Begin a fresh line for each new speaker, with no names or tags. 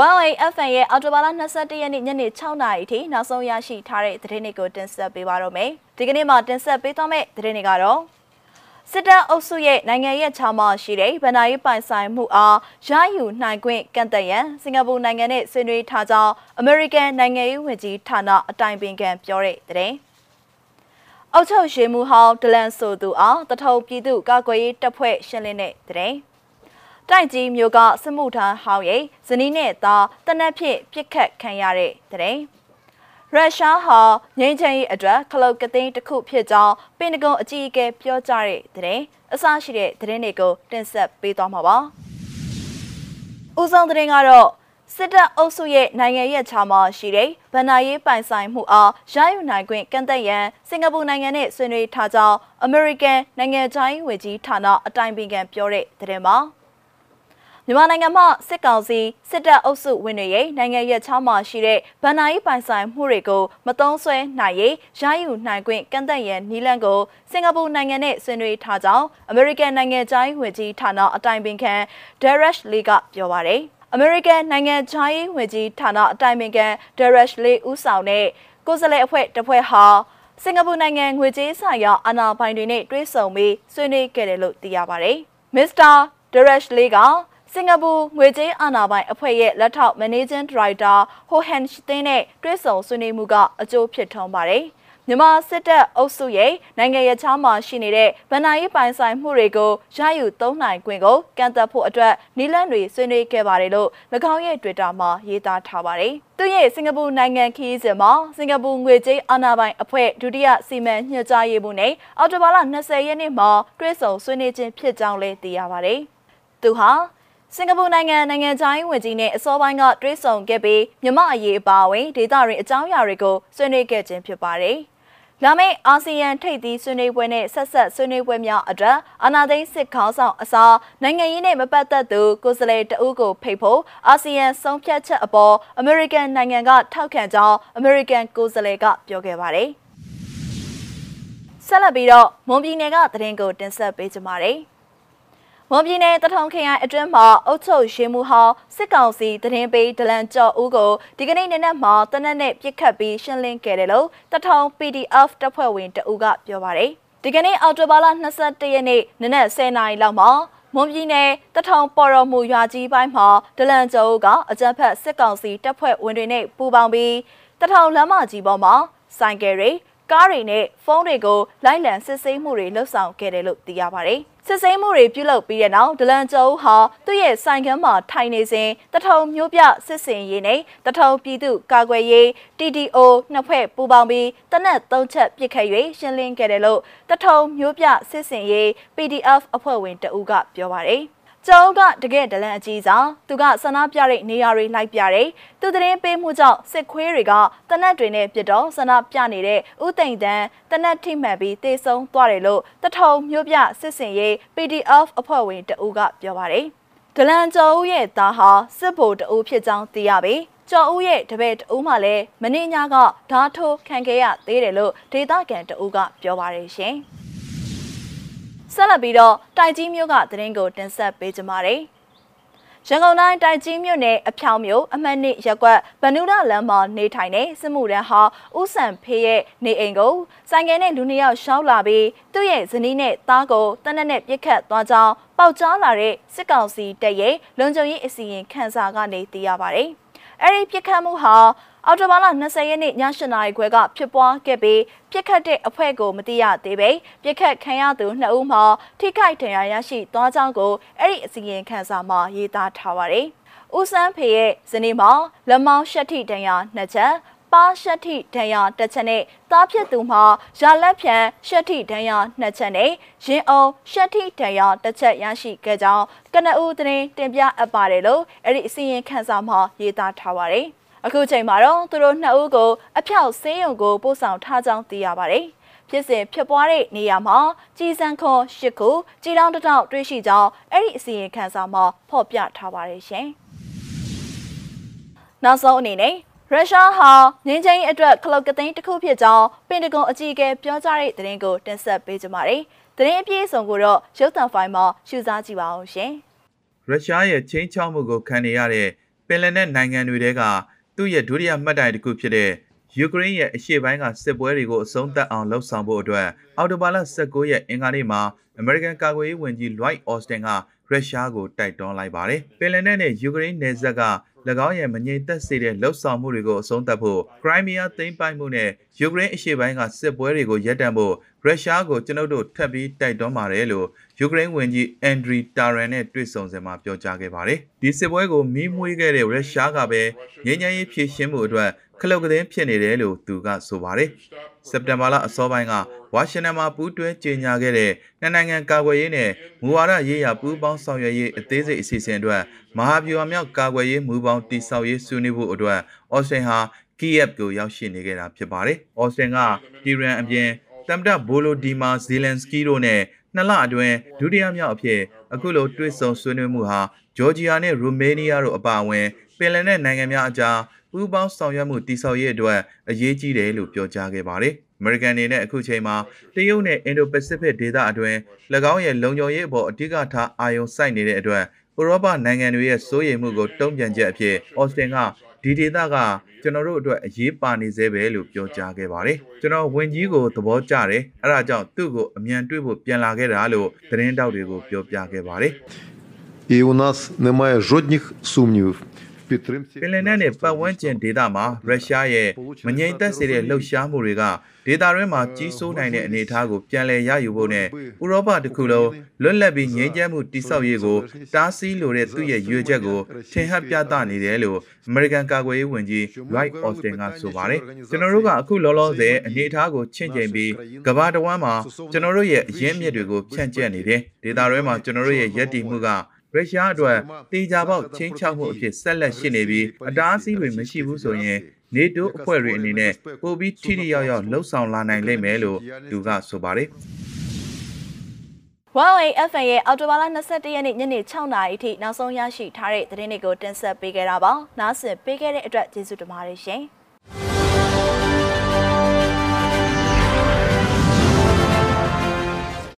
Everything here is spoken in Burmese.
1AFN ရဲ့အော်တိုဘာလ22ရက်နေ့ညနေ6နာရီထိနောက်ဆုံးရရှိထားတဲ့သတင်းတွေကိုတင်ဆက်ပေးပါတော့မယ်။ဒီကနေ့မှာတင်ဆက်ပေးသွားမယ့်သတင်းတွေကတော့စစ်တပ်အုပ်စုရဲ့နိုင်ငံရဲ့ခြားမှရှိတဲ့ဗဏ္ဍာရေးပိုင်ဆိုင်မှုအားရယူနိုင်ခွင့်ကန့်သက်ရန်စင်ကာပူနိုင်ငံနဲ့ဆွေးနွေးထားကြောင်းအမေရိကန်နိုင်ငံရေးဝန်ကြီးဌာနအတိုင်ပင်ခံပြောတဲ့သတင်း။အောက်ချုပ်ရေမှုဟောင်းဒလန်ဆိုသူအားတထုံပြည်သူကာကွယ်ရေးတပ်ဖွဲ့ရှင်းလင်းတဲ့သတင်း။ တိုက်ကြီးမျိုးကစမှုထမ်းဟောင်းရဲ့ဇနီးနဲ့သားတနက်ဖြင့်ပြစ်ခတ်ခံရတဲ့တဲ့ရုရှားဟာငင်းချင်ရေးအတွက်ခလုတ်ကသိန်းတစ်ခုဖြစ်ကြောင်းပင်တဂွန်အကြီးအကဲပြောကြားတဲ့တဲ့အစရှိတဲ့သတင်းတွေကိုတင်ဆက်ပေးသွားမှာပါ။ဦးဆောင်သတင်းကတော့စစ်တပ်အုပ်စုရဲ့နိုင်ငံရဲ့ခြားမှာရှိတဲ့ဗဏ္ဍာရေးပိုင်ဆိုင်မှုအားရယူနိုင်ခွင့်ကန့်သက်ရန်စင်ကာပူနိုင်ငံနဲ့ဆွေးနွေးထားကြောင်းအမေရိကန်နိုင်ငံခြားရေးဝန်ကြီးဌာနအတိုင်ပင်ခံပြောတဲ့သတင်းပါ။ မြန်မာနိုင်ငံမှာစစ်ကောင်စီစစ်တပ်အုပ်စုဝင်တွေရဲ့နိုင်ငံရဲ့ချောင်းမှာရှိတဲ့ဗန်နာယီပိုင်ဆိုင်မှုတွေကိုမတုံးဆွဲနိုင်ရေးရယူနိုင်ခွင့်ကန့်သက်ရန်နီလန်ကိုစင်ကာပူနိုင်ငံနဲ့ဆွေးနွေးထားကြောင်းအမေရိကန်နိုင်ငံသားဝန်ကြီးဌာနအတိုင်ပင်ခံ Darish Lee ကပြောပါရယ်အမေရိကန်နိုင်ငံသားဝန်ကြီးဌာနအတိုင်ပင်ခံ Darish Lee ဦးဆောင်တဲ့ကိုယ်စားလှယ်အဖွဲ့တစ်ဖွဲ့ဟာစင်ကာပူနိုင်ငံငွေကြေးဆိုင်ရာအာဏာပိုင်တွေနဲ့တွဲဆုံပြီးဆွေးနွေးခဲ့တယ်လို့သိရပါတယ်။ Mr. Darish Lee က စင်ကာပူငွေကြေးအာဏာပိုင်အဖွဲ့ရဲ့လက်ထောက် Managing Director ဟိုဟန်ရှ်တင်းနဲ့တွဲဆုံဆွေးနွေးမှုကအကျိုးဖြစ်ထွန်းပါတယ်။မြန်မာစစ်တပ်အုပ်စုရဲ့နိုင်ငံရေးချောင်းမှာရှိနေတဲ့ဗဏ္ဍာရေးပိုင်ဆိုင်မှုတွေကိုရယူသုံးနိုင်ခွင့်ကိုကန့်သက်ဖို့အတွက်နီလန်တွေဆွေးနွေးခဲ့ပါတယ်လို့၎င်းရဲ့ Twitter မှာရေးသားထားပါတယ်။သူရဲ့စင်ကာပူနိုင်ငံခီးစဉ်မှာစင်ကာပူငွေကြေးအာဏာပိုင်အဖွဲ့ဒုတိယစီမံညွှန်ကြားရေးမှူးနဲ့အော်တိုဘာလ20ရက်နေ့မှာတွဲဆုံဆွေးနွေးခြင်းဖြစ်ကြောင်းလည်းသိရပါတယ်။သူဟာ စင်ကာပူနိုင်ငံနိုင်ငံခြားရေးဝန်ကြီးနဲ့အစောပိုင်းကတွဲဆုံခဲ့ပြီးမြမအရေးအပါအဝင်ဒေသတွင်အကြောင်းအရာတွေကိုဆွေးနွေးခဲ့ခြင်းဖြစ်ပါတယ်။လာမယ့်အာဆီယံထိပ်သီးဆွေးနွေးပွဲနဲ့ဆက်ဆက်ဆွေးနွေးပွဲများအတွက်အာဏာသိမ်းစစ်ခေါင်းဆောင်အစားနိုင်ငံရေးနဲ့မပတ်သက်သူကိုယ်စားလှယ်တဦးကိုဖိတ်ဖို့အာဆီယံဆုံးဖြတ်ချက်အပေါ်အမေရိကန်နိုင်ငံကထောက်ခံကြောင်းအမေရိကန်ကိုယ်စားလှယ်ကပြောခဲ့ပါတယ်။ဆက်လက်ပြီးတော့မွန်ပြည်နယ်ကသတင်းကိုတင်ဆက်ပေးကြပါမယ်။ မွန်ပြည်နယ်တထုံခရိုင်အတွင်းမှာအုတ်ချုပ်ရေမှုဟောင်းစစ်ကောင်စီတရင်ပေးဒလန်ကျော်ဦးကိုဒီကနေ့နေ့နဲ့မှာတနက်နဲ့ပြစ်ခတ်ပြီးရှင်းလင်းခဲ့တယ်လို့တထုံ PDF တပ်ဖွဲ့ဝင်တဦးကပြောပါတယ်ဒီကနေ့အော်တိုဘာလ22ရက်နေ့နနက်10:00နာရီလောက်မှာမွန်ပြည်နယ်တထုံပေါ်တော်မူရွာကြီးပိုင်းမှာဒလန်ကျော်ဦးကအကြမ်းဖက်စစ်ကောင်စီတပ်ဖွဲ့ဝင်တွေနဲ့ပူးပေါင်းပြီးတထုံလမ်းမကြီးပေါ်မှာဆိုင်ကယ်တွေကားတွေနဲ့ဖုန်းတွေကိုလိုက်လံစစ်ဆေးမှုတွေလှုပ်ဆောင်ခဲ့တယ်လို့သိရပါတယ်။ စစ်ဆေးမှုတွေပြုလုပ်ပြီးတဲ့နောက်ဒလန်ကျော်ဟာသူ့ရဲ့ဆိုင်ကမ်းမှာထိုင်နေစဉ်တထုံမျိုးပြစစ်စင်ရေးနဲ့တထုံပြည်သူကာကွယ်ရေး TDO နှစ်ဖွဲ့ပူးပေါင်းပြီးတနက်သုံးချက်ပစ်ခတ်၍ရှင်းလင်းခဲ့တယ်လို့တထုံမျိုးပြစစ်စင်ရေး PDF အဖွဲ့ဝင်တဦးကပြောပါတယ်။ ကျောင်းကတကယ်ဒလန်အကြီးစားသူကဆန္ဒပြတဲ့နေရာတွေလိုက်ပြတယ်သူသတင်းပေးမှုကြောင့်စစ်ခွေးတွေကတနက်တွေနဲ့ပြစ်တော့ဆန္ဒပြနေတဲ့ဥသိမ့်တန်းတနက်ထိမှန်ပြီးတေဆုံးသွားတယ်လို့တထုံမြို့ပြစစ်စင်ရေး PDF အဖွဲ့ဝင်တဦးကပြောပါတယ်ဒလန်ကျော်ဦးရဲ့သားဟာစစ်ဗိုလ်တဦးဖြစ်ကြောင်းသိရပြီးကျော်ဦးရဲ့တပည့်တဦးမှလည်းမင်းညကဓာထိုးခံခဲ့ရသေးတယ်လို့ဒေသခံတဦးကပြောပါတယ်ရှင်။ ဆက်လက်ပြီးတော့တိုက်ကြီးမြို့ကသတင်းကိုတင်ဆက်ပေးကြပါမယ်။ရန်ကုန်တိုင်းတိုက်ကြီးမြို့နယ်အဖြောင်မြို့အမှတ်နှစ်ရက်ကွက်ဗနုဒလမ်းမှာနေထိုင်တဲ့စစ်မှုရန်ဟာဦးစံဖေးရဲ့နေအိမ်ကိုဆိုင်ကယ်နဲ့လူနှစ်ယောက်ရှောက်လာပြီးသူ့ရဲ့ဇနီးနဲ့သားကိုတနက်နဲ့ပြစ်ခတ်သွားကြောင်းပေါက်ကြားလာတဲ့စစ်ကောင်စီတပ်ရဲ့လုံခြုံရေးအစီရင်ခံစာကနေသိရပါတယ်။အဲဒီပြစ်ခတ်မှုဟာ အော်တိုဘာလ20ရက်နေ့ည8နာရီခွဲကဖြစ်ပွားခဲ့ပြီးပြစ်ခတ်တဲ့အဖွဲ့ကိုမသိရသေးပဲပြစ်ခတ်ခံရသူနှစ်ဦးမှာထိခိုက်ဒဏ်ရာရရှိသွားကြောင်းကိုအဲ့ဒီအစီရင်ခံစာမှာရေးသားထားပါတယ်။ဦးစန်းဖေရဲ့ဇနီးမှာလက်မောင်းရှက်ထိဒဏ်ရာနှစ်ချက်ပါရှက်ထိဒဏ်ရာတစ်ချက်နဲ့သားဖြစ်သူမှာရာလက်ဖြန်ရှက်ထိဒဏ်ရာနှစ်ချက်နဲ့ရင်အောင်ရှက်ထိဒဏ်ရာတစ်ချက်ရရှိခဲ့ကြောင်းကနဦးသတင်းတင်ပြအပ်ပါတယ်လို့အဲ့ဒီအစီရင်ခံစာမှာရေးသားထားပါတယ်။ အခုချိန်မှာတော့သူတို့နှစ်ဦးကိုအဖြောက်ဆေးရုံကိုပို့ဆောင်ထားကြောင်းသိရပါတယ်။ဖြစ်စဉ်ဖြစ်ပွားတဲ့နေရာမှာကြီးစံခွန်ရှစ်ခုကြီးတောင်းတောက်တွေ့ရှိကြောင်းအဲ့ဒီအစီရင်ခံစာမှာဖော်ပြထားပါတယ်ရှင်။နောက်ဆုံးအနေနဲ့ရုရှားဟာငင်းချင်းအတွက် ခလုတ်ကသိန်းတစ်ခုဖြစ်ကြောင်းပင်တဂွန်အကြီးအကဲပြောကြားတဲ့သတင်းကိုတင်ဆက်ပေးကြပါမယ်။သတင်းအပြည့်အစုံကိုတော့ရုပ်သံဖိုင်မှာရှုစားကြည့်ပါအောင်ရှင်။
ရုရှားရဲ့ချင်းချောက်မှုကိုခံနေရတဲ့ပင်လယ်နက်နိုင်ငံတွေထဲက သူ့ရဲ့ဒုတိယမှတ်တိုင်တစ်ခုဖြစ်တဲ့ယူကရိန်းရဲ့အရှေ့ပိုင်းကစစ်ပွဲတွေကိုအဆုံးသတ်အောင်လှုံ့ဆော်ဖို့အတွက်အော်တိုဘာလ19ရက်အင်္ဂါနေ့မှာအမေရိကန်ကာကွယ်ရေးဝန်ကြီး Lloyd Austin ကရုရှားကိုတိုက်တွန်းလိုက်ပါတယ်။ပင်လယ်နက်နဲ့ယူကရိန်းနယ်စပ်က၎င်းရဲ့မငြိမ်သက်စေတဲ့လှုပ်ဆောင်မှုတွေကိုအဆုံးသတ်ဖို့ခရိုင်းမီးယားသိမ်းပိုက်မှုနဲ့ယူကရိန်းအရှေ့ပိုင်းကစစ်ပွဲတွေကိုရပ်တန့်ဖို့ ရုရှားကိုကျွန်ုပ်တို့ထပ်ပြီးတိုက်တွန်းပါတယ်လို့ယူကရိန်းဝန်ကြီးအန်ဒရီတာရန်နဲ့တွေ့ဆုံစဉ်မှာပြောကြားခဲ့ပါတယ်။ဒီစစ်ပွဲကိုမီးမွေးခဲ့တဲ့ရုရှားကပဲငြိမ်းချမ်းရေးဖြည့်ရှင်းမှုအတွက်ခလုတ်ကသင်းဖြစ်နေတယ်လို့သူကဆိုပါတယ်။စက်တင်ဘာလအစောပိုင်းကဝါရှင်တန်မှာပူးတွဲကြေညာခဲ့တဲ့နှစ်နိုင်ငံကာကွယ်ရေးနဲ့မူဝါဒရေးရာပူးပေါင်းဆောင်ရွက်ရေးအသေးစိတ်အစီအစဉ်အတွက်မဟာဗျူဟာမြောက်ကာကွယ်ရေးမူပေါင်းတည်ဆောက်ရေးဆွေးနွေးဖို့အတွက်အော်စတင်ဟာကီယက်ကိုရောက်ရှိနေခဲ့တာဖြစ်ပါတယ်။အော်စတင်ကတီရန်အပြင် တမ်တဘိုလိုဒီမာဇီလန်စကီတို့နဲ့နှစ်လအတွင်းဒုတိယမြောက်အဖြစ်အခုလိုတွေ့ဆုံဆွေးနွေးမှုဟာဂျော်ဂျီယာနဲ့ရူမေးနီးယားတို့အပါအဝင်ပင်လယ်နက်နိုင်ငံများအကြားပူးပေါင်းဆောင်ရွက်မှုတည်ဆောက်ရေးအတွက်အရေးကြီးတယ်လို့ပြောကြားခဲ့ပါတယ်။ American အနေနဲ့အခုချိန်မှာတရုတ်နဲ့ Indo-Pacific ဒေသအတွင်း၎င်းရဲ့လုံခြုံရေးအပေါ်အဓိကထားအာရုံစိုက်နေတဲ့အတွက်ဥရောပနိုင်ငံတွေရဲ့စိုးရိမ်မှုကိုတုံ့ပြန်ချက်အဖြစ် Austin က ဒီဒေသကကျွန်တော်တို့အတွက်အရေးပါနေသေးပဲလို့ပြောကြားခဲ့ပါတယ်ကျွန်တော်ဝင်ကြီးကိုသဘောကျတယ်အဲဒါကြောင့်သူ့ကိုအမြန်တွေ့ဖို့ပြန်လာခဲ့တာလို့သတင်းတောက်တွေကိုပြောပြခဲ့ပါတယ်
І у нас немає жодних сумнівів в підтримці
ပင်လယ်နက်နဲ့ပတ်ဝန်းကျင်ဒေသမှာရုရှားရဲ့မငြိမ်သက်စေတဲ့လှုပ်ရှားမှုတွေကဒေသတွင်းမှာကြီးစိုးနိုင်တဲ့အနေအထားကိုပြန်လည်ရယူဖို့နဲ့ဥရောပတစ်ခုလုံးလွတ်လပ်ပြီးငြိမ်းချမ်းမှုတည်ဆောက်ရေးကိုတားဆီးလိုတဲ့သူ့ရဲ့ရွေချက်ကိုထင်ဟပ်ပြသနေတယ်လို့ American ကာကွယ်ရေးဝန်ကြီး Lloyd Austin ကဆိုပါတယ်ကျွန်တော်တို့ကအခုလောလောဆယ်အနေအထားကိုချင့်ချိန်ပြီးကမ္ဘာတစ်ဝန်းမှာကျွန်တော်တို့ရဲ့အရင်းအမြစ်တွေကိုဖြန့်ကျက်နေတယ်ဒေသတွင်းမှာကျွန်တော်တို့ရဲ့ယက်တီမှုက ရုရှားအတွက်တေချာပေါက်ချင်းချောက်မှုအဖြစ်ဆက်လက်ရှိနေပြီးအတားအဆီးတွေမရှိဘူးဆိုရင်နေတိုးအဖွဲ့တွေအနေနဲ့ပိုပြီးထိထိရောက်ရောက်လှုပ်ဆောင်လာနိုင်လိမ့်မယ်လို့သူကဆိုပါတယ်
Huawei FN ရဲ့အော်တိုဘာလ22ရက်နေ့ညနေ6နာရီထိနောက်ဆုံးရရှိထားတဲ့သတင်းတွေကိုတင်ဆက်ပေးခဲ့တာပါ။နားဆင်ပေးခဲ့တဲ့အတွက်ကျေးဇူးတင်ပါတယ်ရှင်။